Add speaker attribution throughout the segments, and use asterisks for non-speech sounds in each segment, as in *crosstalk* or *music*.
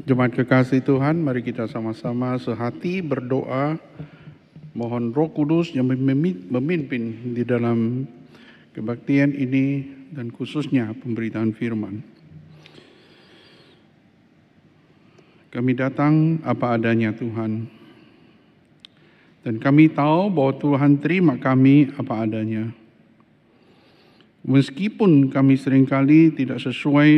Speaker 1: Jemaat kekasih Tuhan, mari kita sama-sama sehati berdoa mohon Roh Kudus yang memi- memimpin di dalam kebaktian ini dan khususnya pemberitaan firman. Kami datang apa adanya Tuhan. Dan kami tahu bahwa Tuhan terima kami apa adanya. Meskipun kami sering kali tidak sesuai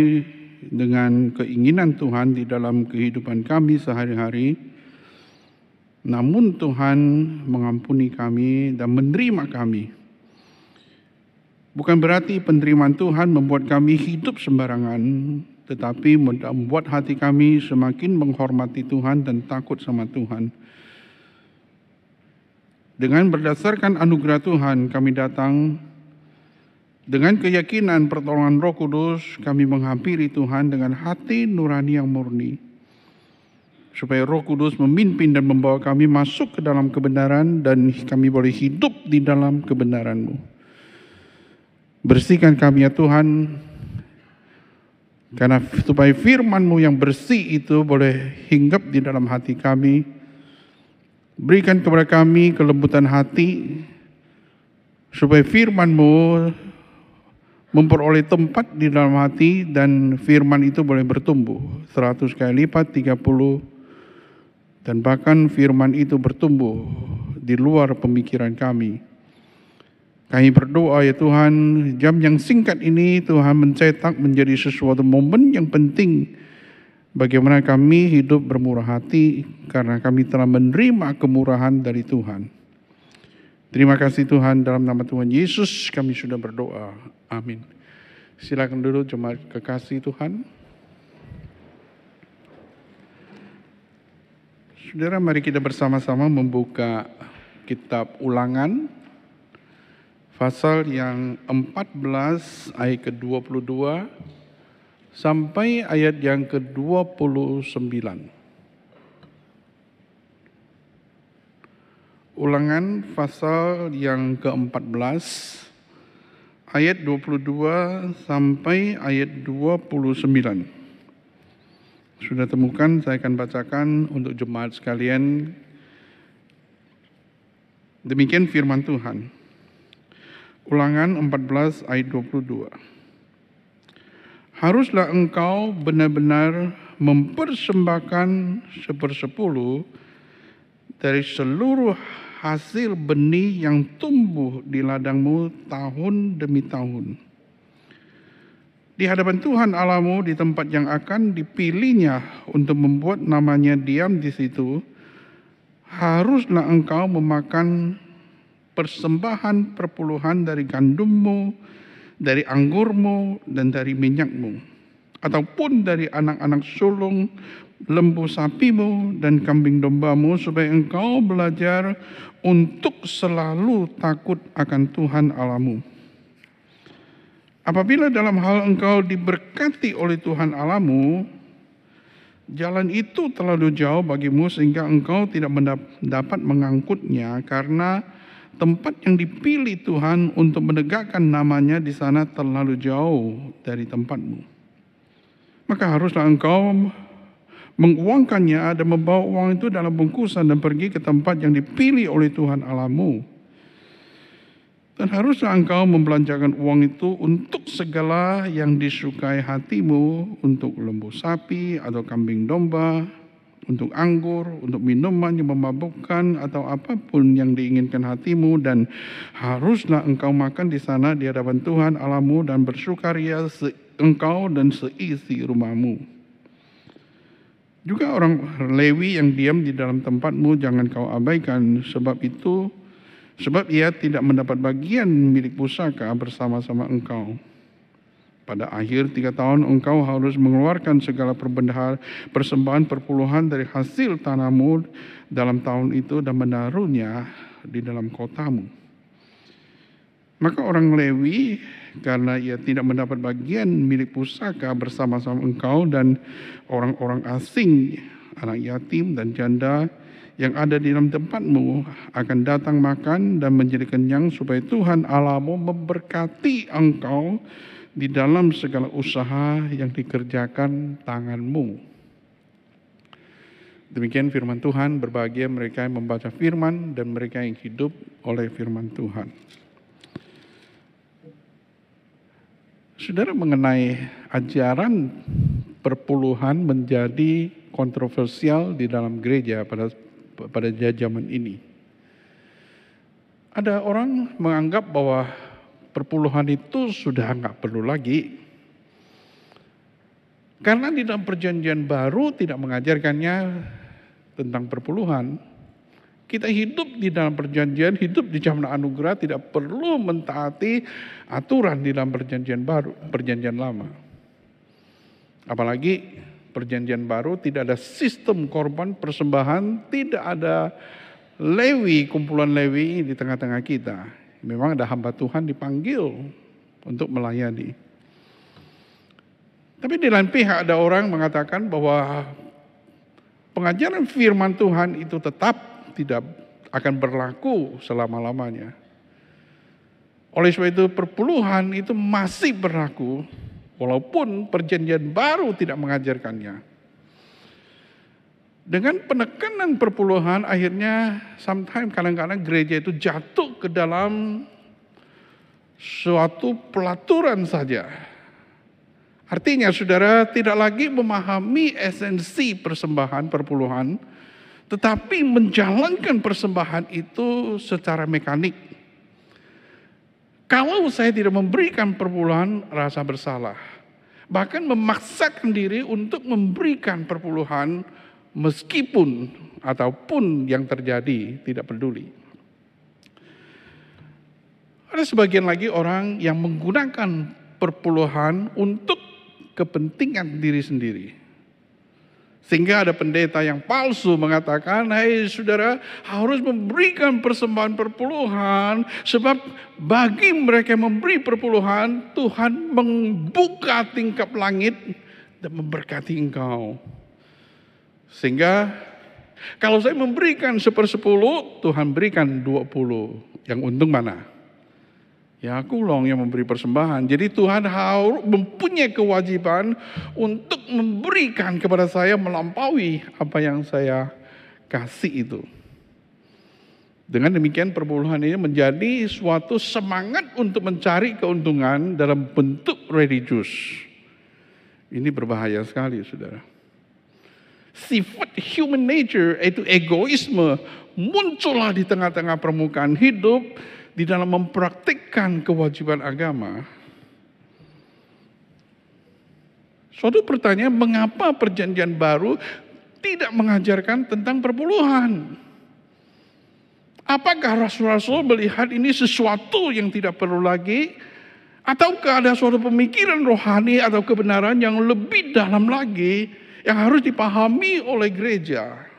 Speaker 1: dengan keinginan Tuhan di dalam kehidupan kami sehari-hari, namun Tuhan mengampuni kami dan menerima kami. Bukan berarti penerimaan Tuhan membuat kami hidup sembarangan, tetapi membuat hati kami semakin menghormati Tuhan dan takut sama Tuhan. Dengan berdasarkan anugerah Tuhan, kami datang dengan keyakinan pertolongan Roh Kudus, kami menghampiri Tuhan dengan hati nurani yang murni. Supaya Roh Kudus memimpin dan membawa kami masuk ke dalam kebenaran dan kami boleh hidup di dalam kebenaran-Mu. Bersihkan kami ya Tuhan, karena supaya firman-Mu yang bersih itu boleh hinggap di dalam hati kami. Berikan kepada kami kelembutan hati, supaya firman-Mu memperoleh tempat di dalam hati dan firman itu boleh bertumbuh 100 kali lipat, 30 dan bahkan firman itu bertumbuh di luar pemikiran kami. Kami berdoa ya Tuhan, jam yang singkat ini Tuhan mencetak menjadi sesuatu momen yang penting bagaimana kami hidup bermurah hati karena kami telah menerima kemurahan dari Tuhan. Terima kasih Tuhan dalam nama Tuhan Yesus kami sudah berdoa. Amin. Silakan dulu jemaat kekasih Tuhan. Saudara, mari kita bersama-sama membuka kitab Ulangan pasal yang 14 ayat ke-22 sampai ayat yang ke-29. Ulangan pasal yang ke-14 ayat 22 sampai ayat 29. Sudah temukan, saya akan bacakan untuk jemaat sekalian. Demikian firman Tuhan. Ulangan 14 ayat 22. Haruslah engkau benar-benar mempersembahkan sepersepuluh dari seluruh hasil benih yang tumbuh di ladangmu tahun demi tahun. Di hadapan Tuhan Allahmu di tempat yang akan dipilihnya untuk membuat namanya diam di situ, haruslah engkau memakan persembahan perpuluhan dari gandummu, dari anggurmu, dan dari minyakmu, ataupun dari anak-anak sulung, lembu sapimu, dan kambing dombamu, supaya engkau belajar untuk selalu takut akan Tuhan Allahmu. Apabila dalam hal engkau diberkati oleh Tuhan Allahmu, jalan itu terlalu jauh bagimu sehingga engkau tidak dapat mengangkutnya karena tempat yang dipilih Tuhan untuk menegakkan namanya di sana terlalu jauh dari tempatmu. Maka haruslah engkau menguangkannya dan membawa uang itu dalam bungkusan dan pergi ke tempat yang dipilih oleh Tuhan Allahmu. Dan haruslah engkau membelanjakan uang itu untuk segala yang disukai hatimu, untuk lembu sapi atau kambing domba, untuk anggur, untuk minuman yang memabukkan atau apa pun yang diinginkan hatimu dan haruslah engkau makan di sana di hadapan Tuhan Allahmu dan bersukaria engkau dan seisi rumahmu. Juga orang Lewi yang diam di dalam tempatmu jangan kau abaikan sebab itu sebab ia tidak mendapat bagian milik pusaka bersama-sama engkau. Pada akhir tiga tahun engkau harus mengeluarkan segala persembahan perpuluhan dari hasil tanahmu dalam tahun itu dan menaruhnya di dalam kotamu. Maka orang Lewi karena ia tidak mendapat bagian milik pusaka bersama-sama engkau dan orang-orang asing, anak yatim dan janda yang ada di dalam tempatmu akan datang makan dan menjadi kenyang supaya Tuhan Allahmu memberkati engkau di dalam segala usaha yang dikerjakan tanganmu. Demikian firman Tuhan, berbahagia mereka yang membaca firman dan mereka yang hidup oleh firman Tuhan. Saudara mengenai ajaran perpuluhan menjadi kontroversial di dalam gereja pada pada zaman ini. Ada orang menganggap bahwa perpuluhan itu sudah nggak perlu lagi. Karena di dalam perjanjian baru tidak mengajarkannya tentang perpuluhan. Kita hidup di dalam perjanjian, hidup di zaman anugerah, tidak perlu mentaati aturan di dalam perjanjian baru, perjanjian lama. Apalagi perjanjian baru tidak ada sistem korban persembahan, tidak ada Lewi, kumpulan Lewi di tengah-tengah kita. Memang ada hamba Tuhan dipanggil untuk melayani. Tapi di lain pihak ada orang mengatakan bahwa pengajaran firman Tuhan itu tetap tidak akan berlaku selama-lamanya. Oleh sebab itu perpuluhan itu masih berlaku walaupun perjanjian baru tidak mengajarkannya. Dengan penekanan perpuluhan akhirnya sometimes kadang-kadang gereja itu jatuh ke dalam suatu pelaturan saja. Artinya saudara tidak lagi memahami esensi persembahan perpuluhan, tetapi menjalankan persembahan itu secara mekanik. Kalau saya tidak memberikan perpuluhan, rasa bersalah. Bahkan memaksakan diri untuk memberikan perpuluhan meskipun ataupun yang terjadi tidak peduli. Ada sebagian lagi orang yang menggunakan perpuluhan untuk kepentingan diri sendiri. Sehingga ada pendeta yang palsu mengatakan, "Hai saudara, harus memberikan persembahan perpuluhan sebab bagi mereka yang memberi perpuluhan, Tuhan membuka tingkap langit dan memberkati engkau." Sehingga kalau saya memberikan sepersepuluh, Tuhan berikan dua puluh. Yang untung mana? Ya aku long yang memberi persembahan. Jadi Tuhan harus mempunyai kewajiban untuk memberikan kepada saya melampaui apa yang saya kasih itu. Dengan demikian perpuluhan ini menjadi suatu semangat untuk mencari keuntungan dalam bentuk religius. Ini berbahaya sekali saudara sifat human nature yaitu egoisme muncullah di tengah-tengah permukaan hidup di dalam mempraktikkan kewajiban agama. Suatu pertanyaan, mengapa perjanjian baru tidak mengajarkan tentang perpuluhan? Apakah rasul-rasul melihat ini sesuatu yang tidak perlu lagi? Ataukah ada suatu pemikiran rohani atau kebenaran yang lebih dalam lagi yang harus dipahami oleh gereja.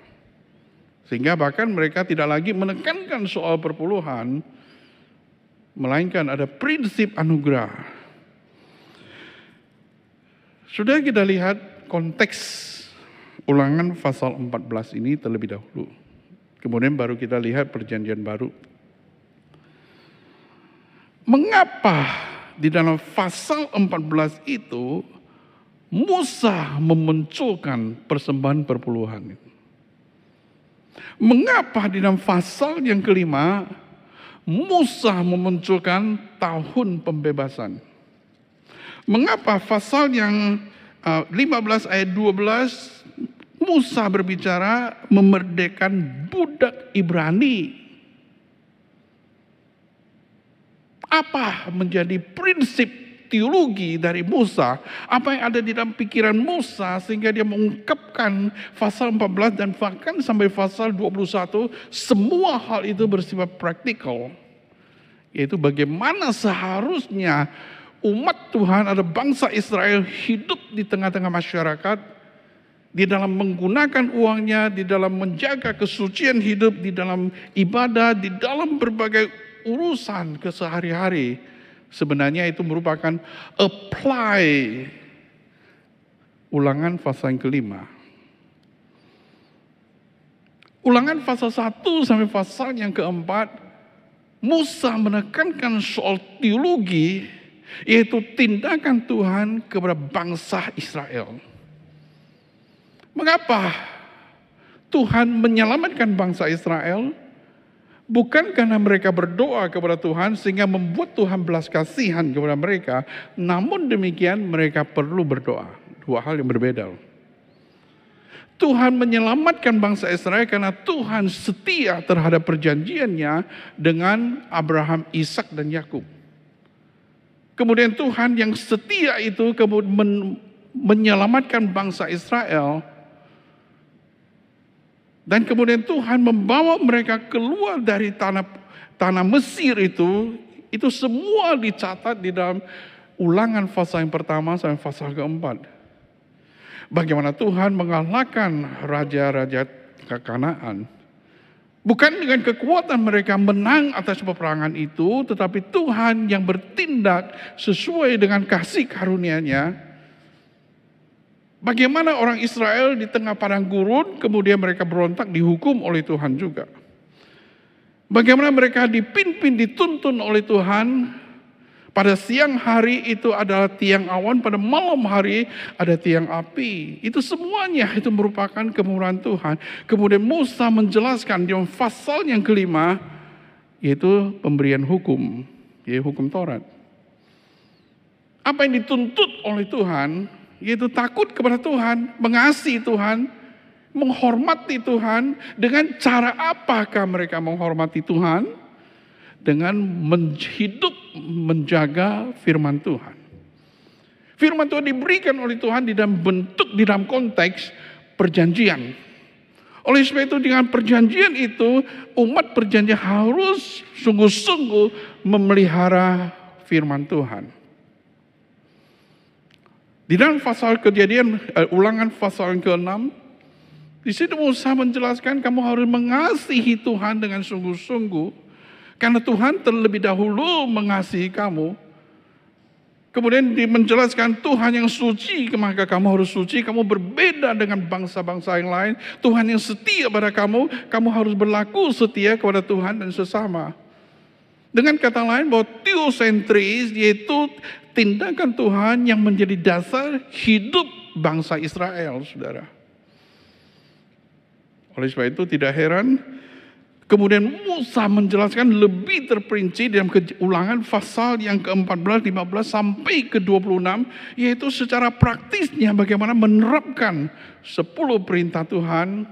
Speaker 1: Sehingga bahkan mereka tidak lagi menekankan soal perpuluhan, melainkan ada prinsip anugerah. Sudah kita lihat konteks ulangan pasal 14 ini terlebih dahulu. Kemudian baru kita lihat perjanjian baru. Mengapa di dalam pasal 14 itu Musa memunculkan persembahan perpuluhan. Mengapa di dalam pasal yang kelima Musa memunculkan tahun pembebasan? Mengapa pasal yang 15 uh, ayat 12 Musa berbicara memerdekakan budak Ibrani? Apa menjadi prinsip teologi dari Musa, apa yang ada di dalam pikiran Musa sehingga dia mengungkapkan pasal 14 dan bahkan sampai pasal 21 semua hal itu bersifat praktikal. Yaitu bagaimana seharusnya umat Tuhan ada bangsa Israel hidup di tengah-tengah masyarakat di dalam menggunakan uangnya, di dalam menjaga kesucian hidup, di dalam ibadah, di dalam berbagai urusan kesehari-hari sebenarnya itu merupakan apply ulangan pasal yang kelima. Ulangan pasal satu sampai pasal yang keempat, Musa menekankan soal teologi, yaitu tindakan Tuhan kepada bangsa Israel. Mengapa Tuhan menyelamatkan bangsa Israel bukan karena mereka berdoa kepada Tuhan sehingga membuat Tuhan belas kasihan kepada mereka, namun demikian mereka perlu berdoa. Dua hal yang berbeda. Tuhan menyelamatkan bangsa Israel karena Tuhan setia terhadap perjanjiannya dengan Abraham, Ishak dan Yakub. Kemudian Tuhan yang setia itu kemudian menyelamatkan bangsa Israel dan kemudian Tuhan membawa mereka keluar dari tanah tanah Mesir itu, itu semua dicatat di dalam ulangan pasal yang pertama sampai pasal keempat. Bagaimana Tuhan mengalahkan raja-raja kekanaan. Bukan dengan kekuatan mereka menang atas peperangan itu, tetapi Tuhan yang bertindak sesuai dengan kasih karunia-Nya Bagaimana orang Israel di tengah padang gurun, kemudian mereka berontak dihukum oleh Tuhan juga. Bagaimana mereka dipimpin, dituntun oleh Tuhan. Pada siang hari itu adalah tiang awan, pada malam hari ada tiang api. Itu semuanya itu merupakan kemurahan Tuhan. Kemudian Musa menjelaskan di pasal yang kelima, yaitu pemberian hukum, yaitu hukum Taurat. Apa yang dituntut oleh Tuhan yaitu takut kepada Tuhan, mengasihi Tuhan, menghormati Tuhan. Dengan cara apakah mereka menghormati Tuhan? Dengan hidup menjaga firman Tuhan. Firman Tuhan diberikan oleh Tuhan di dalam bentuk, di dalam konteks perjanjian. Oleh sebab itu dengan perjanjian itu umat perjanjian harus sungguh-sungguh memelihara firman Tuhan. Di dalam pasal kejadian uh, ulangan pasal yang ke-6 di situ Musa menjelaskan kamu harus mengasihi Tuhan dengan sungguh-sungguh karena Tuhan terlebih dahulu mengasihi kamu. Kemudian menjelaskan Tuhan yang suci, maka kamu harus suci. Kamu berbeda dengan bangsa-bangsa yang lain. Tuhan yang setia pada kamu, kamu harus berlaku setia kepada Tuhan dan sesama. Dengan kata lain bahwa teosentris yaitu tindakan Tuhan yang menjadi dasar hidup bangsa Israel, saudara. Oleh sebab itu tidak heran kemudian Musa menjelaskan lebih terperinci dalam ulangan pasal yang ke-14, 15 sampai ke-26 yaitu secara praktisnya bagaimana menerapkan 10 perintah Tuhan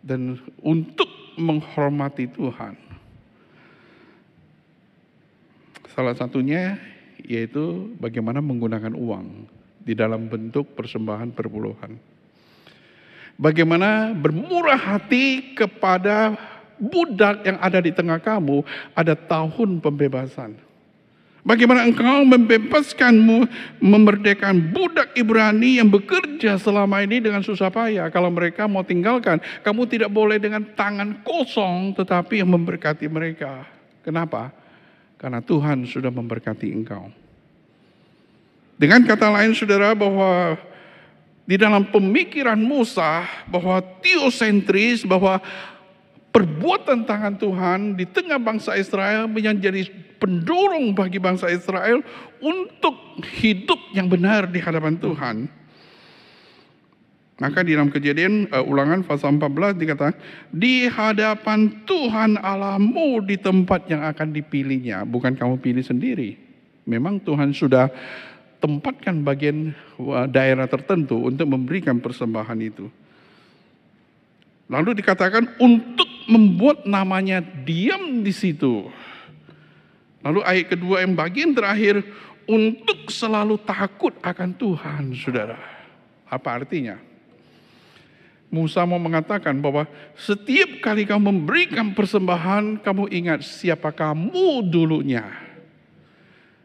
Speaker 1: dan untuk menghormati Tuhan. Salah satunya yaitu bagaimana menggunakan uang di dalam bentuk persembahan perpuluhan. Bagaimana bermurah hati kepada budak yang ada di tengah kamu ada tahun pembebasan. Bagaimana engkau membebaskanmu, memerdekakan budak Ibrani yang bekerja selama ini dengan susah payah. Kalau mereka mau tinggalkan, kamu tidak boleh dengan tangan kosong tetapi yang memberkati mereka. Kenapa? Karena Tuhan sudah memberkati engkau. Dengan kata lain saudara bahwa di dalam pemikiran Musa bahwa teosentris bahwa perbuatan tangan Tuhan di tengah bangsa Israel menjadi pendorong bagi bangsa Israel untuk hidup yang benar di hadapan Tuhan. Maka di dalam kejadian uh, ulangan pasal 14 dikatakan di hadapan Tuhan Allahmu di tempat yang akan dipilihnya, bukan kamu pilih sendiri. Memang Tuhan sudah tempatkan bagian daerah tertentu untuk memberikan persembahan itu. Lalu dikatakan untuk membuat namanya diam di situ. Lalu ayat kedua yang bagian terakhir untuk selalu takut akan Tuhan, saudara. Apa artinya? Musa mau mengatakan bahwa setiap kali kamu memberikan persembahan, kamu ingat siapa kamu dulunya.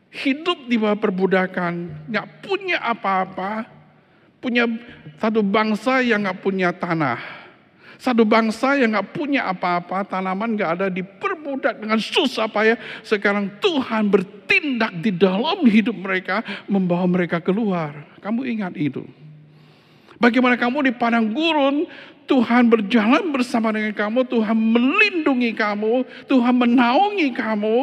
Speaker 1: Hidup di bawah perbudakan, nggak punya apa-apa, punya satu bangsa yang nggak punya tanah, satu bangsa yang nggak punya apa-apa, tanaman nggak ada, diperbudak dengan susah payah. Sekarang Tuhan bertindak di dalam hidup mereka, membawa mereka keluar. Kamu ingat itu. Bagaimana kamu di padang gurun, Tuhan berjalan bersama dengan kamu, Tuhan melindungi kamu, Tuhan menaungi kamu,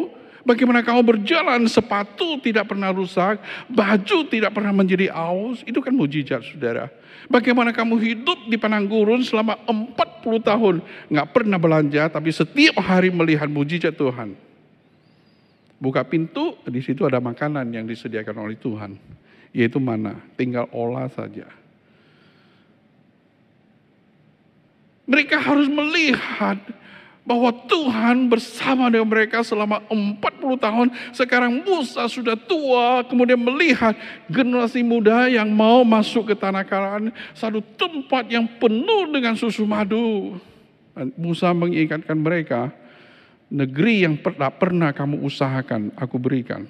Speaker 1: Bagaimana kamu berjalan, sepatu tidak pernah rusak, baju tidak pernah menjadi aus, itu kan mujizat saudara. Bagaimana kamu hidup di padang gurun selama 40 tahun, nggak pernah belanja, tapi setiap hari melihat mujizat Tuhan. Buka pintu, di situ ada makanan yang disediakan oleh Tuhan, yaitu mana, tinggal olah saja. Mereka harus melihat bahwa Tuhan bersama dengan mereka selama 40 tahun. Sekarang Musa sudah tua, kemudian melihat generasi muda yang mau masuk ke tanah Kanaan, satu tempat yang penuh dengan susu madu. Dan Musa mengingatkan mereka, negeri yang pernah pernah kamu usahakan, aku berikan.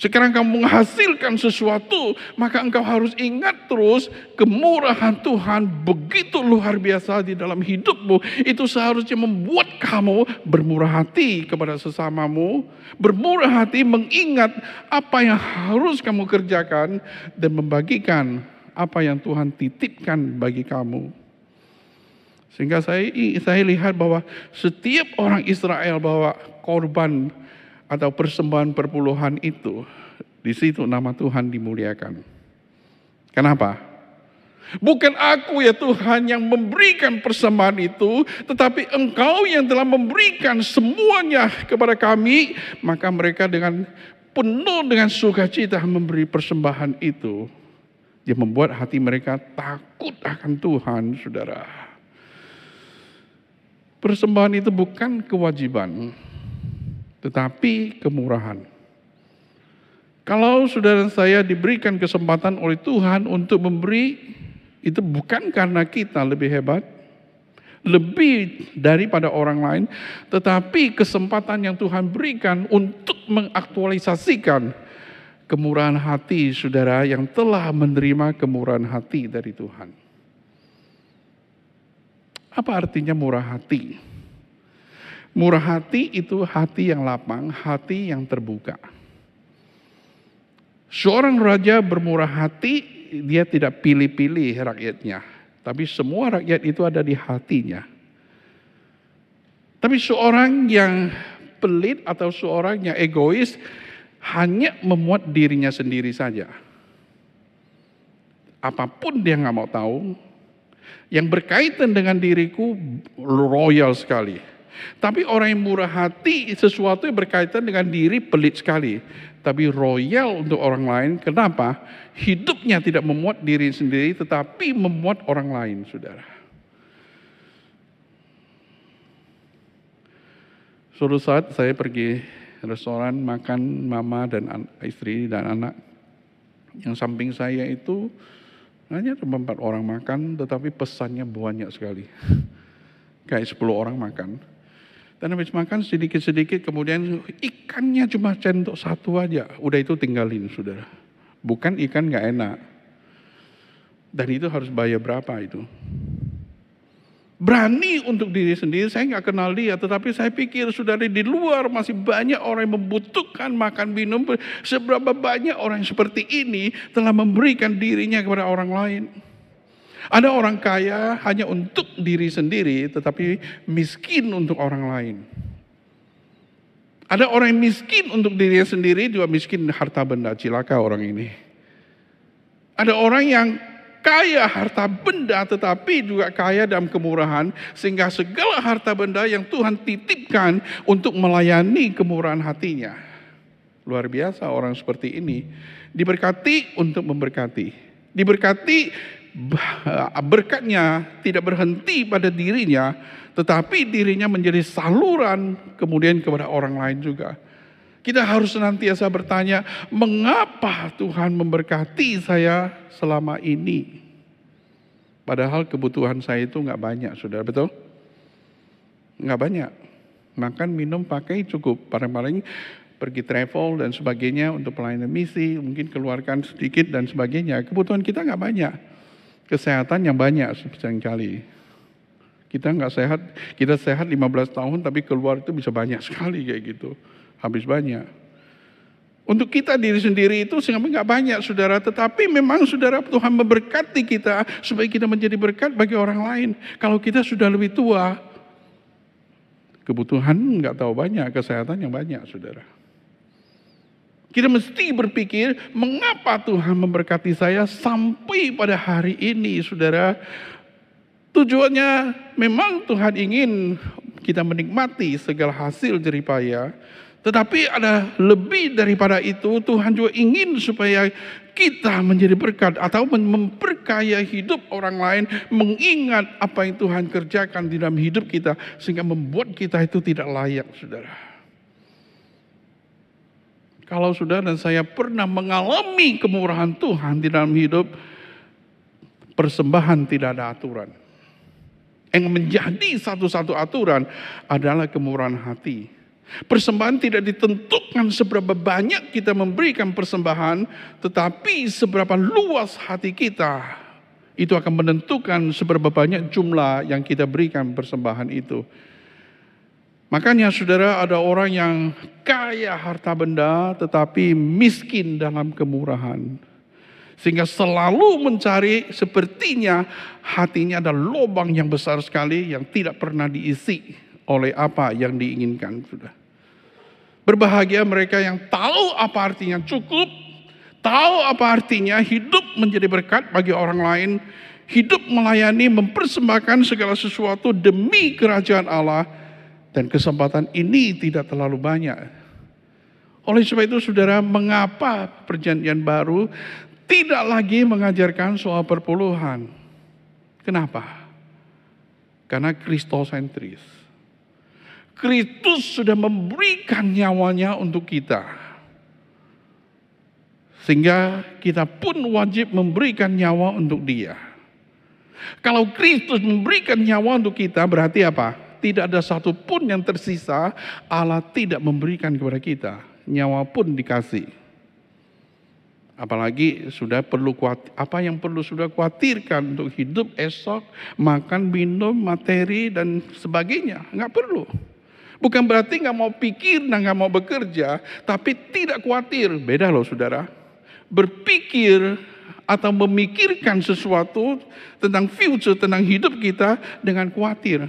Speaker 1: Sekarang kamu menghasilkan sesuatu, maka engkau harus ingat terus kemurahan Tuhan begitu luar biasa di dalam hidupmu. Itu seharusnya membuat kamu bermurah hati kepada sesamamu, bermurah hati mengingat apa yang harus kamu kerjakan dan membagikan apa yang Tuhan titipkan bagi kamu. Sehingga saya saya lihat bahwa setiap orang Israel bawa korban atau persembahan perpuluhan itu, di situ nama Tuhan dimuliakan. Kenapa? Bukan aku ya Tuhan yang memberikan persembahan itu, tetapi Engkau yang telah memberikan semuanya kepada kami, maka mereka dengan penuh dengan sukacita memberi persembahan itu. Dia membuat hati mereka takut akan Tuhan, saudara. Persembahan itu bukan kewajiban, tetapi kemurahan. Kalau saudara saya diberikan kesempatan oleh Tuhan untuk memberi, itu bukan karena kita lebih hebat, lebih daripada orang lain, tetapi kesempatan yang Tuhan berikan untuk mengaktualisasikan kemurahan hati saudara yang telah menerima kemurahan hati dari Tuhan. Apa artinya murah hati? Murah hati itu hati yang lapang, hati yang terbuka. Seorang raja bermurah hati, dia tidak pilih-pilih rakyatnya. Tapi semua rakyat itu ada di hatinya. Tapi seorang yang pelit atau seorang yang egois hanya memuat dirinya sendiri saja. Apa pun dia nggak mau tahu, yang berkaitan dengan diriku royal sekali tapi orang yang murah hati sesuatu yang berkaitan dengan diri pelit sekali. Tapi royal untuk orang lain. Kenapa? Hidupnya tidak memuat diri sendiri tetapi memuat orang lain, saudara. Suatu saat saya pergi restoran makan mama dan istri dan anak. Yang samping saya itu hanya cuma empat orang makan tetapi pesannya banyak sekali. *laughs* Kayak sepuluh orang makan. Dan habis makan sedikit-sedikit kemudian ikannya cuma centok satu aja. Udah itu tinggalin saudara. Bukan ikan nggak enak. Dan itu harus bayar berapa itu. Berani untuk diri sendiri, saya nggak kenal dia. Tetapi saya pikir saudara di luar masih banyak orang yang membutuhkan makan minum. Seberapa banyak orang seperti ini telah memberikan dirinya kepada orang lain. Ada orang kaya hanya untuk diri sendiri, tetapi miskin untuk orang lain. Ada orang yang miskin untuk dirinya sendiri, juga miskin harta benda. Cilaka orang ini. Ada orang yang kaya harta benda, tetapi juga kaya dalam kemurahan, sehingga segala harta benda yang Tuhan titipkan untuk melayani kemurahan hatinya. Luar biasa orang seperti ini. Diberkati untuk memberkati. Diberkati berkatnya tidak berhenti pada dirinya, tetapi dirinya menjadi saluran kemudian kepada orang lain juga. Kita harus senantiasa bertanya, mengapa Tuhan memberkati saya selama ini? Padahal kebutuhan saya itu nggak banyak, sudah betul? Nggak banyak. Makan, minum, pakai cukup. Paling-paling pergi travel dan sebagainya untuk pelayanan misi, mungkin keluarkan sedikit dan sebagainya. Kebutuhan kita nggak banyak kesehatan yang banyak kali. Kita nggak sehat, kita sehat 15 tahun tapi keluar itu bisa banyak sekali kayak gitu. Habis banyak. Untuk kita diri sendiri itu sehingga nggak banyak saudara, tetapi memang saudara Tuhan memberkati kita supaya kita menjadi berkat bagi orang lain. Kalau kita sudah lebih tua, Kebutuhan nggak tahu banyak, kesehatan yang banyak, saudara. Kita mesti berpikir, mengapa Tuhan memberkati saya sampai pada hari ini, saudara. Tujuannya memang Tuhan ingin kita menikmati segala hasil jeripaya, tetapi ada lebih daripada itu, Tuhan juga ingin supaya kita menjadi berkat atau memperkaya hidup orang lain, mengingat apa yang Tuhan kerjakan di dalam hidup kita, sehingga membuat kita itu tidak layak, saudara. Kalau saudara dan saya pernah mengalami kemurahan Tuhan di dalam hidup, persembahan tidak ada aturan. Yang menjadi satu-satu aturan adalah kemurahan hati. Persembahan tidak ditentukan seberapa banyak kita memberikan persembahan, tetapi seberapa luas hati kita. Itu akan menentukan seberapa banyak jumlah yang kita berikan persembahan itu. Makanya saudara ada orang yang kaya harta benda tetapi miskin dalam kemurahan. Sehingga selalu mencari sepertinya hatinya ada lubang yang besar sekali yang tidak pernah diisi oleh apa yang diinginkan. Sudah. Berbahagia mereka yang tahu apa artinya cukup, tahu apa artinya hidup menjadi berkat bagi orang lain, hidup melayani, mempersembahkan segala sesuatu demi kerajaan Allah, dan kesempatan ini tidak terlalu banyak. Oleh sebab itu saudara, mengapa perjanjian baru tidak lagi mengajarkan soal perpuluhan? Kenapa? Karena kristosentris. Kristus sudah memberikan nyawanya untuk kita. Sehingga kita pun wajib memberikan nyawa untuk dia. Kalau Kristus memberikan nyawa untuk kita berarti apa? Tidak ada satu pun yang tersisa, Allah tidak memberikan kepada kita. Nyawa pun dikasih. Apalagi sudah perlu kuat, apa yang perlu sudah khawatirkan untuk hidup esok, makan, minum, materi dan sebagainya. Nggak perlu. Bukan berarti nggak mau pikir dan nggak mau bekerja, tapi tidak khawatir. Beda loh saudara. Berpikir atau memikirkan sesuatu tentang future, tentang hidup kita dengan khawatir.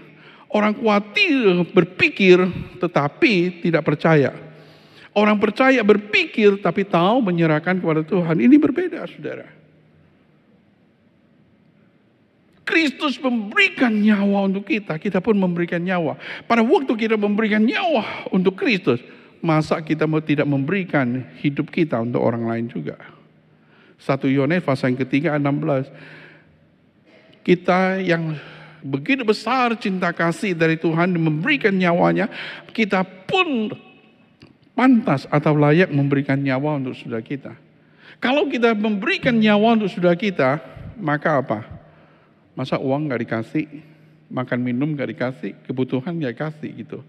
Speaker 1: Orang khawatir berpikir tetapi tidak percaya. Orang percaya berpikir tapi tahu menyerahkan kepada Tuhan. Ini berbeda saudara. Kristus memberikan nyawa untuk kita, kita pun memberikan nyawa. Pada waktu kita memberikan nyawa untuk Kristus, masa kita mau tidak memberikan hidup kita untuk orang lain juga. Satu Yohanes pasal yang ketiga 16. Kita yang begitu besar cinta kasih dari Tuhan memberikan nyawanya, kita pun pantas atau layak memberikan nyawa untuk saudara kita. Kalau kita memberikan nyawa untuk saudara kita, maka apa? Masa uang nggak dikasih, makan minum nggak dikasih, kebutuhan nggak dikasih gitu.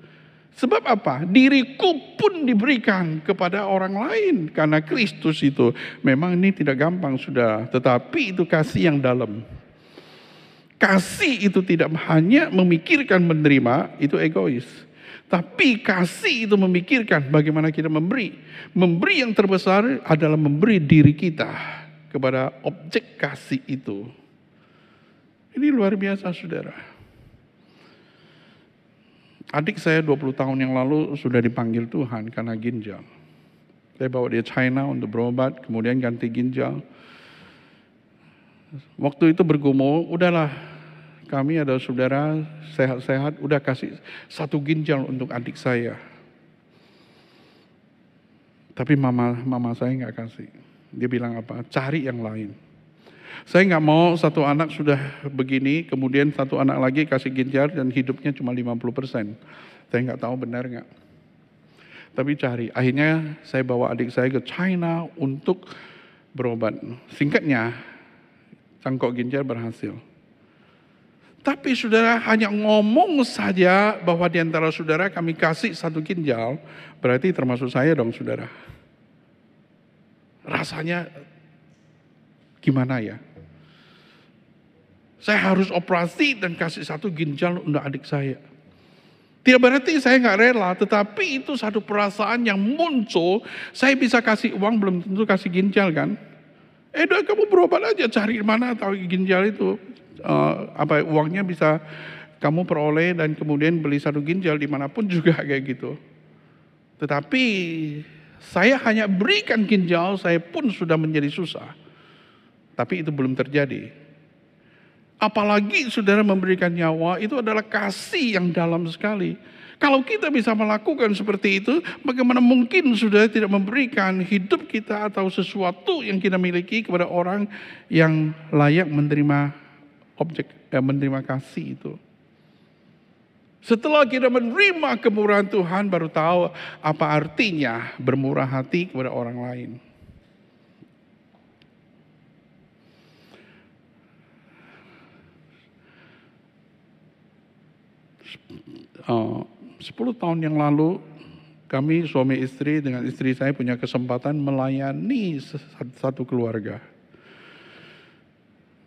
Speaker 1: Sebab apa? Diriku pun diberikan kepada orang lain karena Kristus itu. Memang ini tidak gampang sudah, tetapi itu kasih yang dalam. Kasih itu tidak hanya memikirkan menerima, itu egois. Tapi kasih itu memikirkan bagaimana kita memberi. Memberi yang terbesar adalah memberi diri kita kepada objek kasih itu. Ini luar biasa saudara. Adik saya 20 tahun yang lalu sudah dipanggil Tuhan karena ginjal. Saya bawa dia China untuk berobat, kemudian ganti ginjal. Waktu itu bergumul, udahlah kami ada saudara sehat-sehat, udah kasih satu ginjal untuk adik saya. Tapi mama mama saya nggak kasih. Dia bilang apa? Cari yang lain. Saya nggak mau satu anak sudah begini, kemudian satu anak lagi kasih ginjal dan hidupnya cuma 50 persen. Saya nggak tahu benar nggak. Tapi cari. Akhirnya saya bawa adik saya ke China untuk berobat. Singkatnya, cangkok ginjal berhasil. Tapi saudara hanya ngomong saja bahwa di antara saudara kami kasih satu ginjal, berarti termasuk saya dong saudara. Rasanya gimana ya? Saya harus operasi dan kasih satu ginjal untuk adik saya. Tidak berarti saya nggak rela, tetapi itu satu perasaan yang muncul. Saya bisa kasih uang, belum tentu kasih ginjal kan? Eh, kamu berobat aja, cari mana tahu ginjal itu uh, apa uangnya bisa kamu peroleh dan kemudian beli satu ginjal di mana pun juga *laughs* kayak gitu. Tetapi saya hanya berikan ginjal, saya pun sudah menjadi susah. Tapi itu belum terjadi. Apalagi saudara memberikan nyawa, itu adalah kasih yang dalam sekali. Kalau kita bisa melakukan seperti itu, bagaimana mungkin saudara tidak memberikan hidup kita atau sesuatu yang kita miliki kepada orang yang layak menerima objek, eh, menerima kasih itu. Setelah kita menerima kemurahan Tuhan baru tahu apa artinya bermurah hati kepada orang lain. Uh, 10 tahun yang lalu kami suami istri dengan istri saya punya kesempatan melayani satu keluarga.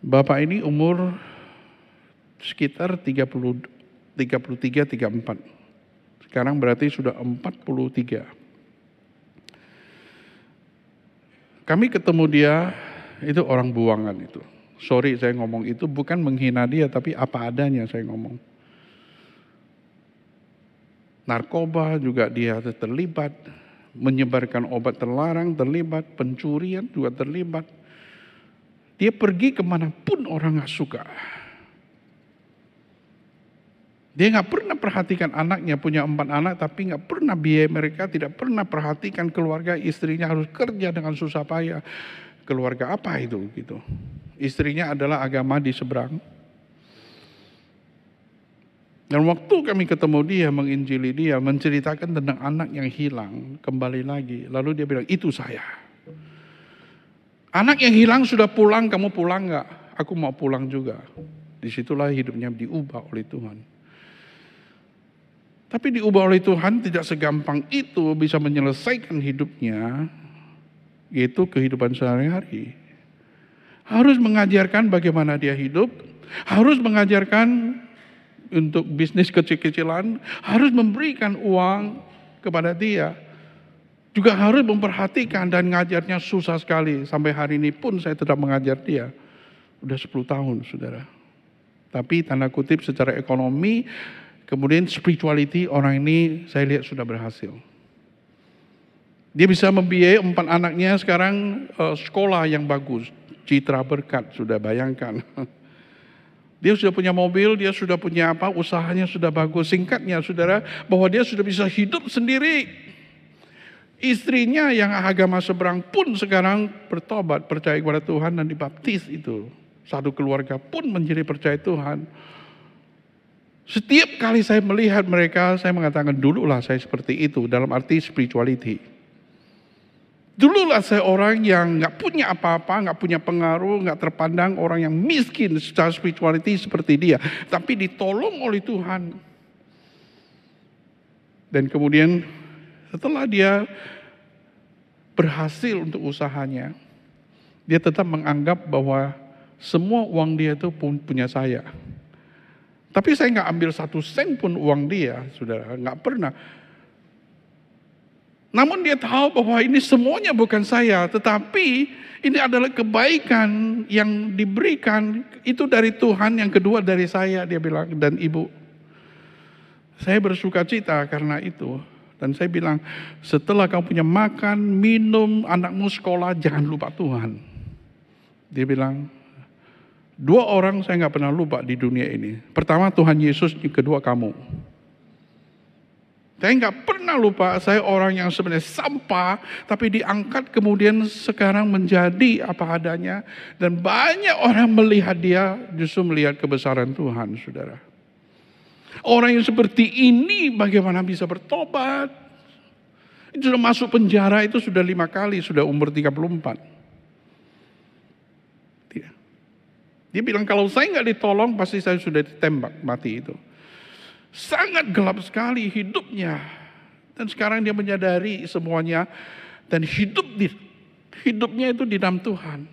Speaker 1: Bapak ini umur sekitar 30 33, 34. Sekarang berarti sudah 43. Kami ketemu dia, itu orang buangan itu. Sorry saya ngomong itu bukan menghina dia, tapi apa adanya saya ngomong. Narkoba juga dia terlibat, menyebarkan obat terlarang terlibat, pencurian juga terlibat. Dia pergi ke mana pun orang nggak suka. Dia nggak pernah perhatikan anaknya, punya empat anak, tapi nggak pernah biaya mereka, tidak pernah perhatikan keluarga istrinya harus kerja dengan susah payah. Keluarga apa itu gitu? Istrinya adalah agama di seberang. Dan waktu kami ketemu dia, menginjili dia, menceritakan tentang anak yang hilang, kembali lagi. Lalu dia bilang, itu saya. Anak yang hilang sudah pulang, kamu pulang nggak? Aku mau pulang juga. Di situlah hidupnya diubah oleh Tuhan. Tapi diubah oleh Tuhan tidak segampang itu bisa menyelesaikan hidupnya, yaitu kehidupan sehari-hari. Harus mengajarkan bagaimana dia hidup, harus mengajarkan untuk bisnis kecil-kecilan, harus memberikan uang kepada dia. Juga harus memperhatikan dan ngajarnya susah sekali. Sampai hari ini pun saya tetap mengajar dia. Udah 10 tahun, saudara. Tapi tanda kutip secara ekonomi Kemudian spirituality orang ini saya lihat sudah berhasil. Dia bisa membiayai empat anaknya sekarang uh, sekolah yang bagus. Citra berkat, sudah bayangkan. *laughs* Dia sudah punya mobil, dia sudah punya apa, usahanya sudah bagus. Singkatnya saudara, bahwa dia sudah bisa hidup sendiri. Istrinya yang agama seberang pun sekarang bertobat, percaya kepada Tuhan dan dibaptis itu. Satu keluarga pun menjadi percaya Tuhan. Setiap kali saya melihat mereka, saya mengatakan dululah saya seperti itu dalam arti spirituality. Dululah saya orang yang nggak punya apa-apa, nggak punya pengaruh, nggak terpandang orang yang miskin secara spirituality seperti dia, tapi ditolong oleh Tuhan. Dan kemudian setelah dia berhasil untuk usahanya, dia tetap menganggap bahwa semua uang dia itu pun punya saya. Tapi saya nggak ambil satu sen pun uang dia, saudara, nggak pernah. Namun dia tahu bahwa ini semuanya bukan saya, tetapi ini adalah kebaikan yang diberikan itu dari Tuhan, yang kedua dari saya, dia bilang, dan ibu. Saya bersuka cita karena itu. Dan saya bilang, setelah kamu punya makan, minum, anakmu sekolah, jangan lupa Tuhan. Dia bilang, Dua orang saya nggak pernah lupa di dunia ini. Pertama Tuhan Yesus, kedua kamu. Saya nggak pernah lupa saya orang yang sebenarnya sampah, tapi diangkat kemudian sekarang menjadi apa adanya. Dan banyak orang melihat dia justru melihat kebesaran Tuhan, saudara. Orang yang seperti ini bagaimana bisa bertobat? Itu sudah masuk penjara itu sudah lima kali, sudah umur 34. Dia bilang kalau saya nggak ditolong pasti saya sudah ditembak mati itu. Sangat gelap sekali hidupnya. Dan sekarang dia menyadari semuanya dan hidup di hidupnya itu di dalam Tuhan.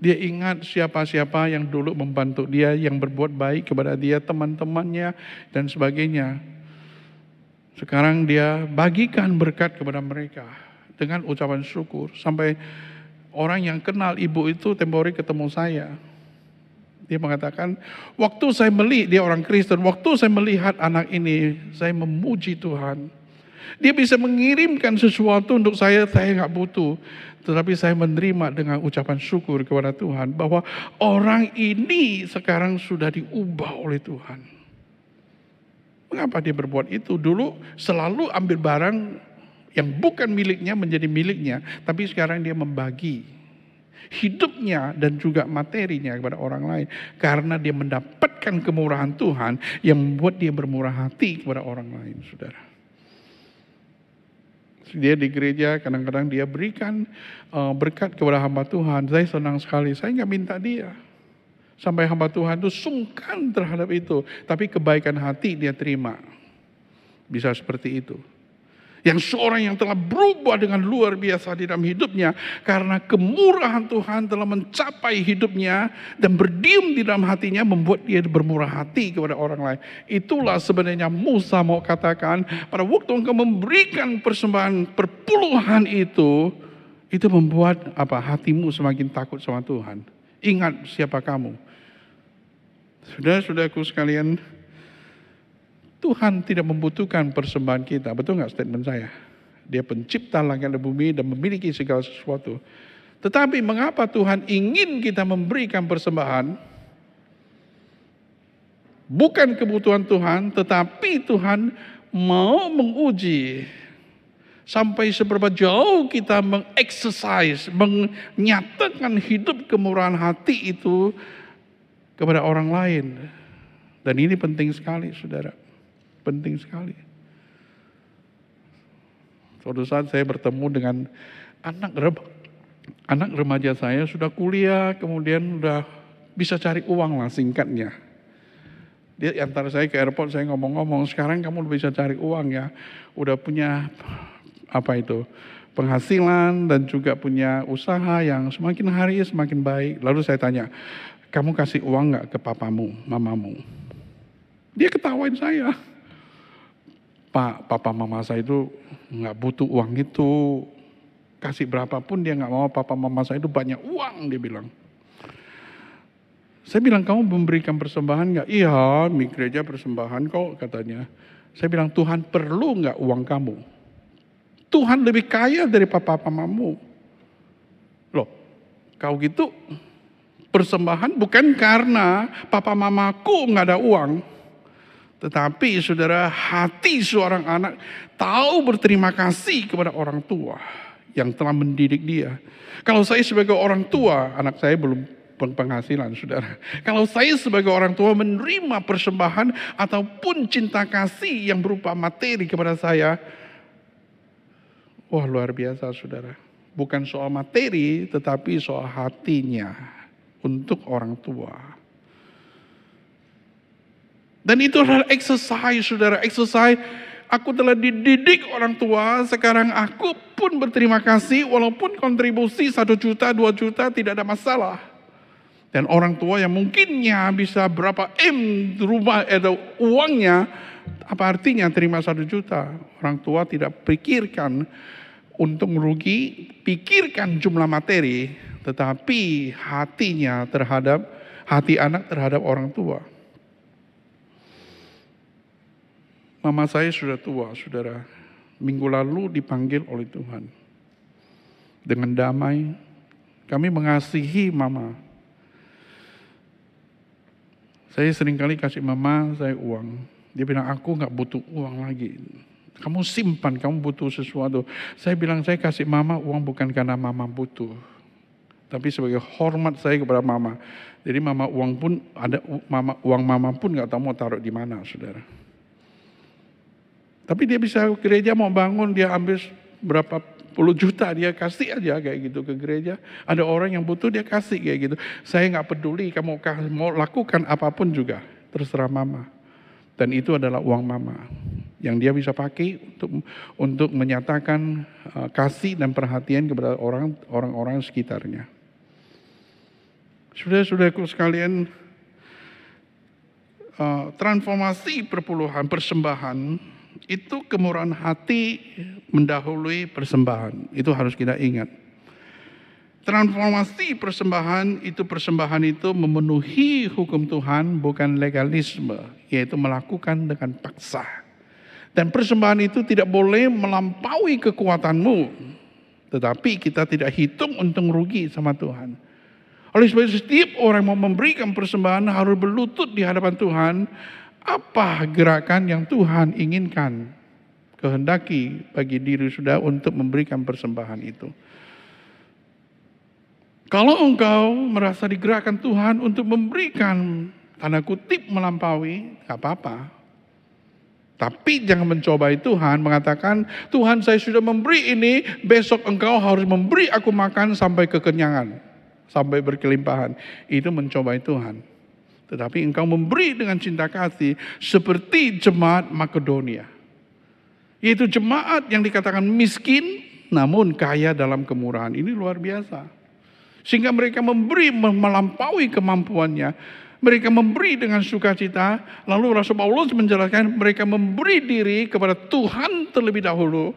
Speaker 1: Dia ingat siapa-siapa yang dulu membantu dia, yang berbuat baik kepada dia, teman-temannya dan sebagainya. Sekarang dia bagikan berkat kepada mereka dengan ucapan syukur sampai orang yang kenal ibu itu temporary ketemu saya Dia mengatakan, waktu saya melihat, dia orang Kristen, waktu saya melihat anak ini, saya memuji Tuhan. Dia bisa mengirimkan sesuatu untuk saya, saya nggak butuh. Tetapi saya menerima dengan ucapan syukur kepada Tuhan bahwa orang ini sekarang sudah diubah oleh Tuhan. Mengapa dia berbuat itu? Dulu selalu ambil barang yang bukan miliknya menjadi miliknya, tapi sekarang dia membagi hidupnya dan juga materinya kepada orang lain karena dia mendapatkan kemurahan Tuhan yang membuat dia bermurah hati kepada orang lain, Saudara. Dia di gereja kadang-kadang dia berikan uh, berkat kepada hamba Tuhan. Saya senang sekali. Saya nggak minta dia. Sampai hamba Tuhan itu sungkan terhadap itu. Tapi kebaikan hati dia terima. Bisa seperti itu. Yang seorang yang telah berubah dengan luar biasa di dalam hidupnya. Karena kemurahan Tuhan telah mencapai hidupnya. Dan berdiam di dalam hatinya membuat dia bermurah hati kepada orang lain. Itulah sebenarnya Musa mau katakan. Pada waktu engkau memberikan persembahan perpuluhan itu. Itu membuat apa hatimu semakin takut sama Tuhan. Ingat siapa kamu. Sudah-sudahku sekalian, Tuhan tidak membutuhkan persembahan kita. Betul nggak statement saya? Dia pencipta langit dan bumi dan memiliki segala sesuatu. Tetapi mengapa Tuhan ingin kita memberikan persembahan? Bukan kebutuhan Tuhan, tetapi Tuhan mau menguji sampai seberapa jauh kita mengeksersis, menyatakan hidup kemurahan hati itu kepada orang lain. Dan ini penting sekali, saudara penting sekali. Suatu saat saya bertemu dengan anak anak remaja saya sudah kuliah, kemudian sudah bisa cari uang lah singkatnya. Dia antar saya ke airport, saya ngomong-ngomong, sekarang kamu bisa cari uang ya. Udah punya apa itu penghasilan dan juga punya usaha yang semakin hari semakin baik. Lalu saya tanya, kamu kasih uang nggak ke papamu, mamamu? Dia ketawain saya. Pak, papa mama saya itu nggak butuh uang itu. Kasih berapapun dia nggak mau papa mama saya itu banyak uang dia bilang. Saya bilang kamu memberikan persembahan nggak? Iya, di gereja persembahan kok katanya. Saya bilang Tuhan perlu nggak uang kamu? Tuhan lebih kaya dari papa mamamu. Loh, kau gitu persembahan bukan karena papa mamaku nggak ada uang, tetapi saudara, hati seorang anak tahu berterima kasih kepada orang tua yang telah mendidik dia. Kalau saya sebagai orang tua, anak saya belum penghasilan, saudara. Kalau saya sebagai orang tua menerima persembahan ataupun cinta kasih yang berupa materi kepada saya, wah luar biasa, saudara. Bukan soal materi, tetapi soal hatinya untuk orang tua. Dan itu adalah exercise, saudara. Exercise, aku telah dididik orang tua, sekarang aku pun berterima kasih, walaupun kontribusi satu juta, dua juta tidak ada masalah. Dan orang tua yang mungkinnya bisa berapa M rumah atau uangnya, apa artinya terima satu juta? Orang tua tidak pikirkan untuk merugi, pikirkan jumlah materi, tetapi hatinya terhadap hati anak terhadap orang tua. Mama saya sudah tua, saudara. Minggu lalu dipanggil oleh Tuhan. Dengan damai, kami mengasihi mama. Saya sering kali kasih mama saya uang. Dia bilang, aku nggak butuh uang lagi. Kamu simpan, kamu butuh sesuatu. Saya bilang, saya kasih mama uang bukan karena mama butuh. Tapi sebagai hormat saya kepada mama. Jadi mama uang pun ada mama uang mama pun nggak tahu mau taruh di mana, saudara. Tapi dia bisa gereja mau bangun, dia ambil berapa puluh juta, dia kasih aja kayak gitu ke gereja. Ada orang yang butuh, dia kasih kayak gitu. Saya nggak peduli, kamu mau lakukan apa pun juga, terserah mama. Dan itu adalah uang mama yang dia bisa pakai untuk untuk menyatakan uh, kasih dan perhatian kepada orang orang sekitarnya. Sudah-sudahku sekalian, uh, transformasi perpuluhan persembahan itu kemurahan hati mendahului persembahan. Itu harus kita ingat. Transformasi persembahan itu persembahan itu memenuhi hukum Tuhan bukan legalisme, yaitu melakukan dengan paksa. Dan persembahan itu tidak boleh melampaui kekuatanmu, tetapi kita tidak hitung untung rugi sama Tuhan. Oleh sebab itu setiap orang mau memberikan persembahan harus berlutut di hadapan Tuhan. Apa gerakan yang Tuhan inginkan, kehendaki bagi diri sudah untuk memberikan persembahan itu. Kalau engkau merasa digerakkan Tuhan untuk memberikan tanda kutip melampaui, gak apa-apa. Tapi jangan mencobai Tuhan mengatakan, Tuhan saya sudah memberi ini, besok engkau harus memberi aku makan sampai kekenyangan. Sampai berkelimpahan. Itu mencobai Tuhan. Tetapi engkau memberi dengan cinta kasih seperti jemaat Makedonia. Yaitu jemaat yang dikatakan miskin namun kaya dalam kemurahan. Ini luar biasa. Sehingga mereka memberi melampaui kemampuannya. Mereka memberi dengan sukacita. Lalu Rasul Paulus menjelaskan mereka memberi diri kepada Tuhan terlebih dahulu.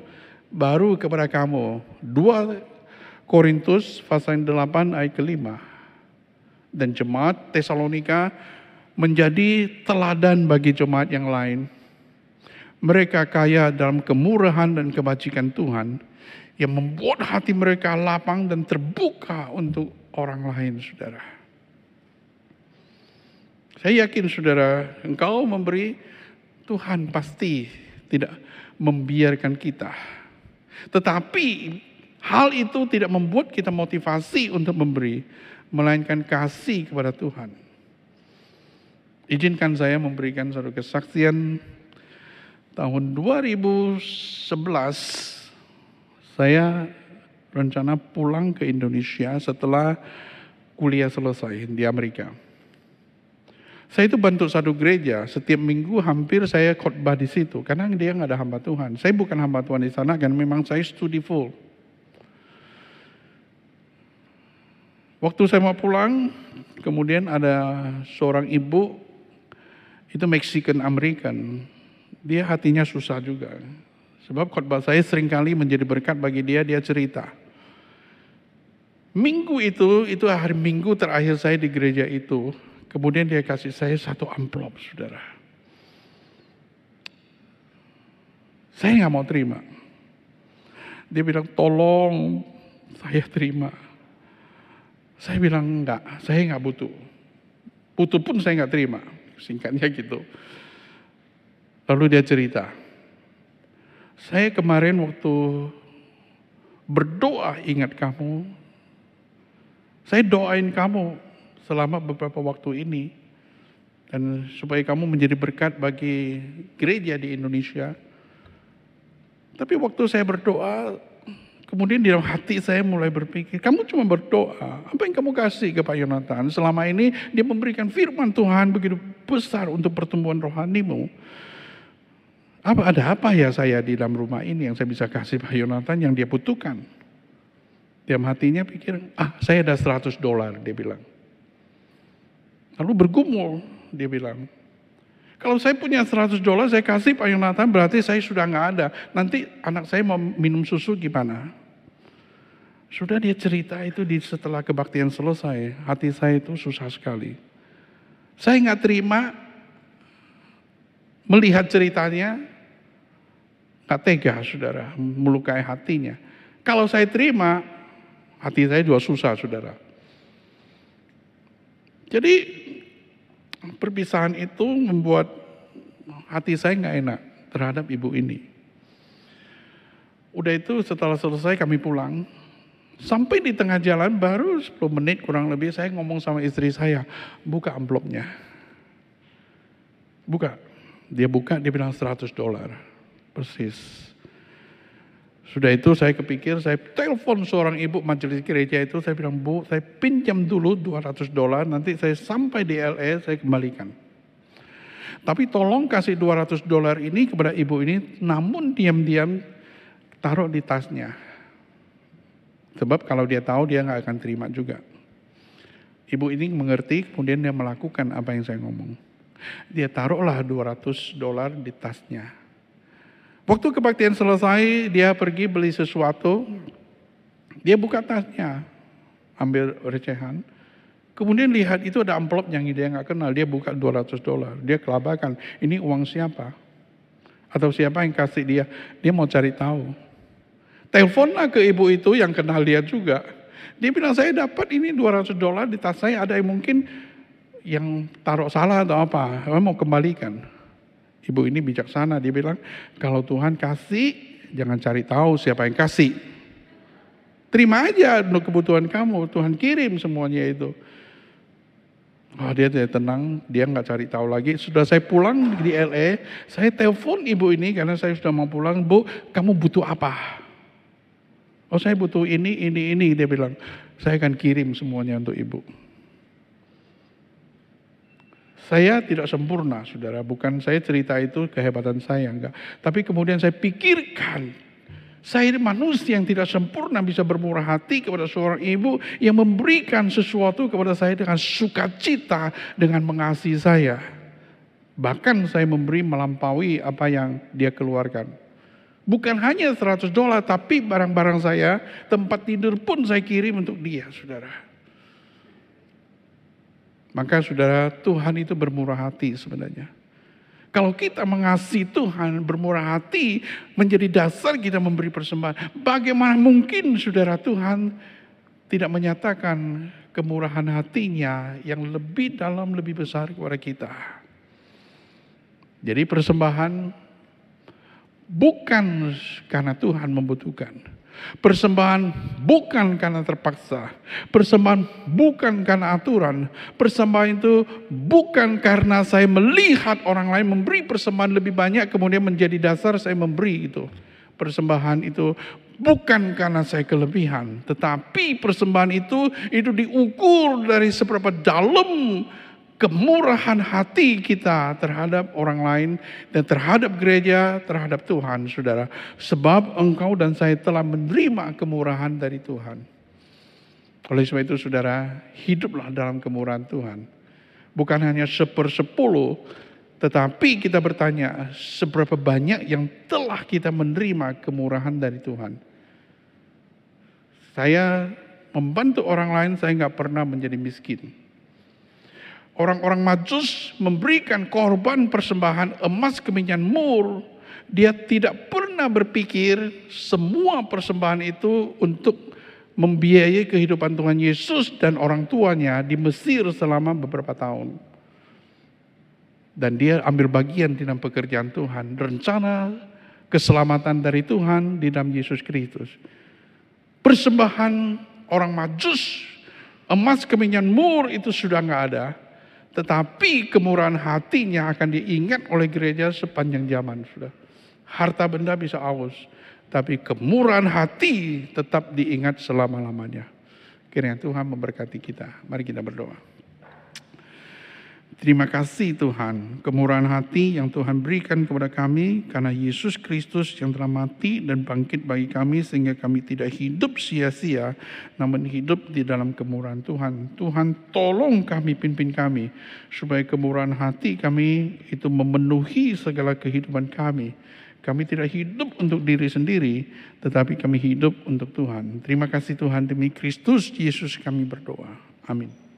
Speaker 1: Baru kepada kamu. 2 Korintus pasal 8 ayat kelima. Dan jemaat Tesalonika menjadi teladan bagi jemaat yang lain. Mereka kaya dalam kemurahan dan kebajikan Tuhan yang membuat hati mereka lapang dan terbuka untuk orang lain, saudara. Saya yakin, saudara, engkau memberi, Tuhan pasti tidak membiarkan kita. Tetapi hal itu tidak membuat kita motivasi untuk memberi, melainkan kasih kepada Tuhan. Izinkan saya memberikan satu kesaksian tahun 2011 saya rencana pulang ke Indonesia setelah kuliah selesai di Amerika. Saya itu bantu satu gereja, setiap minggu hampir saya khotbah di situ, karena dia nggak ada hamba Tuhan. Saya bukan hamba Tuhan di sana, kan memang saya studi full. Waktu saya mau pulang, kemudian ada seorang ibu, itu Mexican American, dia hatinya susah juga. Sebab khotbah saya sering kali menjadi berkat bagi dia, dia cerita. Minggu itu, itu hari minggu terakhir saya di gereja itu. Kemudian dia kasih saya satu amplop, saudara. Saya nggak mau terima. Dia bilang, tolong saya terima. Saya bilang, enggak, saya nggak butuh. Butuh pun saya nggak terima. Singkatnya gitu. Lalu dia cerita, saya kemarin waktu berdoa ingat kamu. Saya doain kamu selama beberapa waktu ini. Dan supaya kamu menjadi berkat bagi gereja di Indonesia. Tapi waktu saya berdoa, kemudian di dalam hati saya mulai berpikir, kamu cuma berdoa, apa yang kamu kasih ke Pak Yonatan? Selama ini dia memberikan firman Tuhan begitu besar untuk pertumbuhan rohanimu. Apa ada apa ya saya di dalam rumah ini yang saya bisa kasih Pak Yonatan yang dia butuhkan? Diam hatinya pikir, ah saya ada 100 dolar, dia bilang. Lalu bergumul, dia bilang. Kalau saya punya 100 dolar, saya kasih Pak Yonatan, berarti saya sudah nggak ada. Nanti anak saya mau minum susu gimana? Sudah dia cerita itu di setelah kebaktian selesai, hati saya itu susah sekali. Saya nggak terima melihat ceritanya, gak tega saudara, melukai hatinya. Kalau saya terima, hati saya juga susah saudara. Jadi perpisahan itu membuat hati saya nggak enak terhadap ibu ini. Udah itu setelah selesai kami pulang, sampai di tengah jalan baru 10 menit kurang lebih saya ngomong sama istri saya, buka amplopnya. Buka. Dia buka, dia bilang 100 dolar. Persis. Sudah itu saya kepikir, saya telepon seorang ibu majelis gereja itu, saya bilang, Bu, saya pinjam dulu 200 dolar, nanti saya sampai di LA, saya kembalikan. Tapi tolong kasih 200 dolar ini kepada ibu ini, namun diam-diam taruh di tasnya. Sebab kalau dia tahu, dia nggak akan terima juga. Ibu ini mengerti, kemudian dia melakukan apa yang saya ngomong. Dia taruhlah 200 dolar di tasnya. Waktu kebaktian selesai, dia pergi beli sesuatu. Dia buka tasnya. ambil recehan. Kemudian lihat itu ada amplop yang dia nggak kenal, dia buka 200 dolar, dia kelabakan, ini uang siapa? Atau siapa yang kasih dia? Dia mau cari tahu. Teleponlah ke ibu itu yang kenal dia juga. Dia bilang, saya dapat ini 200 dolar di tas saya, ada yang mungkin yang taruh salah atau apa, saya mau kembalikan. Ibu ini bijaksana, dia bilang, kalau Tuhan kasih, jangan cari tahu siapa yang kasih. Terima aja untuk kebutuhan kamu, Tuhan kirim semuanya itu. Oh, dia tidak tenang, dia nggak cari tahu lagi. Sudah saya pulang di LA, saya telepon ibu ini karena saya sudah mau pulang. Bu, kamu butuh apa? Oh saya butuh ini, ini, ini. Dia bilang, saya akan kirim semuanya untuk ibu. Saya tidak sempurna, saudara. Bukan saya cerita itu kehebatan saya, enggak. Tapi kemudian saya pikirkan saya ini manusia yang tidak sempurna bisa bermurah hati kepada seorang ibu yang memberikan sesuatu kepada saya dengan sukacita dengan mengasihi saya. Bahkan saya memberi melampaui apa yang dia keluarkan. Bukan hanya 100 dolar tapi barang-barang saya, tempat tidur pun saya kirim untuk dia, Saudara. Maka Saudara, Tuhan itu bermurah hati sebenarnya. Kalau kita mengasihi Tuhan, bermurah hati, menjadi dasar kita memberi persembahan. Bagaimana mungkin saudara Tuhan tidak menyatakan kemurahan hatinya yang lebih dalam, lebih besar kepada kita. Jadi persembahan bukan karena Tuhan membutuhkan Persembahan bukan karena terpaksa. Persembahan bukan karena aturan. Persembahan itu bukan karena saya melihat orang lain memberi persembahan lebih banyak kemudian menjadi dasar saya memberi itu. Persembahan itu bukan karena saya kelebihan, tetapi persembahan itu itu diukur dari seberapa dalam kemurahan hati kita terhadap orang lain dan terhadap gereja, terhadap Tuhan, saudara. Sebab engkau dan saya telah menerima kemurahan dari Tuhan. Oleh sebab itu, saudara, hiduplah dalam kemurahan Tuhan. Bukan hanya sepersepuluh, tetapi kita bertanya, seberapa banyak yang telah kita menerima kemurahan dari Tuhan. Saya membantu orang lain, saya nggak pernah menjadi miskin orang-orang majus memberikan korban persembahan emas keminyan mur, dia tidak pernah berpikir semua persembahan itu untuk membiayai kehidupan Tuhan Yesus dan orang tuanya di Mesir selama beberapa tahun. Dan dia ambil bagian di dalam pekerjaan Tuhan, rencana keselamatan dari Tuhan di dalam Yesus Kristus. Persembahan orang majus, emas keminyan mur itu sudah nggak ada tetapi kemurahan hatinya akan diingat oleh gereja sepanjang zaman. Sudah. Harta benda bisa aus. Tapi kemurahan hati tetap diingat selama-lamanya. Kiranya Tuhan memberkati kita. Mari kita berdoa. Terima kasih Tuhan, kemurahan hati yang Tuhan berikan kepada kami karena Yesus Kristus yang telah mati dan bangkit bagi kami sehingga kami tidak hidup sia-sia namun hidup di dalam kemurahan Tuhan. Tuhan tolong kami, pimpin kami supaya kemurahan hati kami itu memenuhi segala kehidupan kami. Kami tidak hidup untuk diri sendiri, tetapi kami hidup untuk Tuhan. Terima kasih Tuhan demi Kristus Yesus kami berdoa. Amin.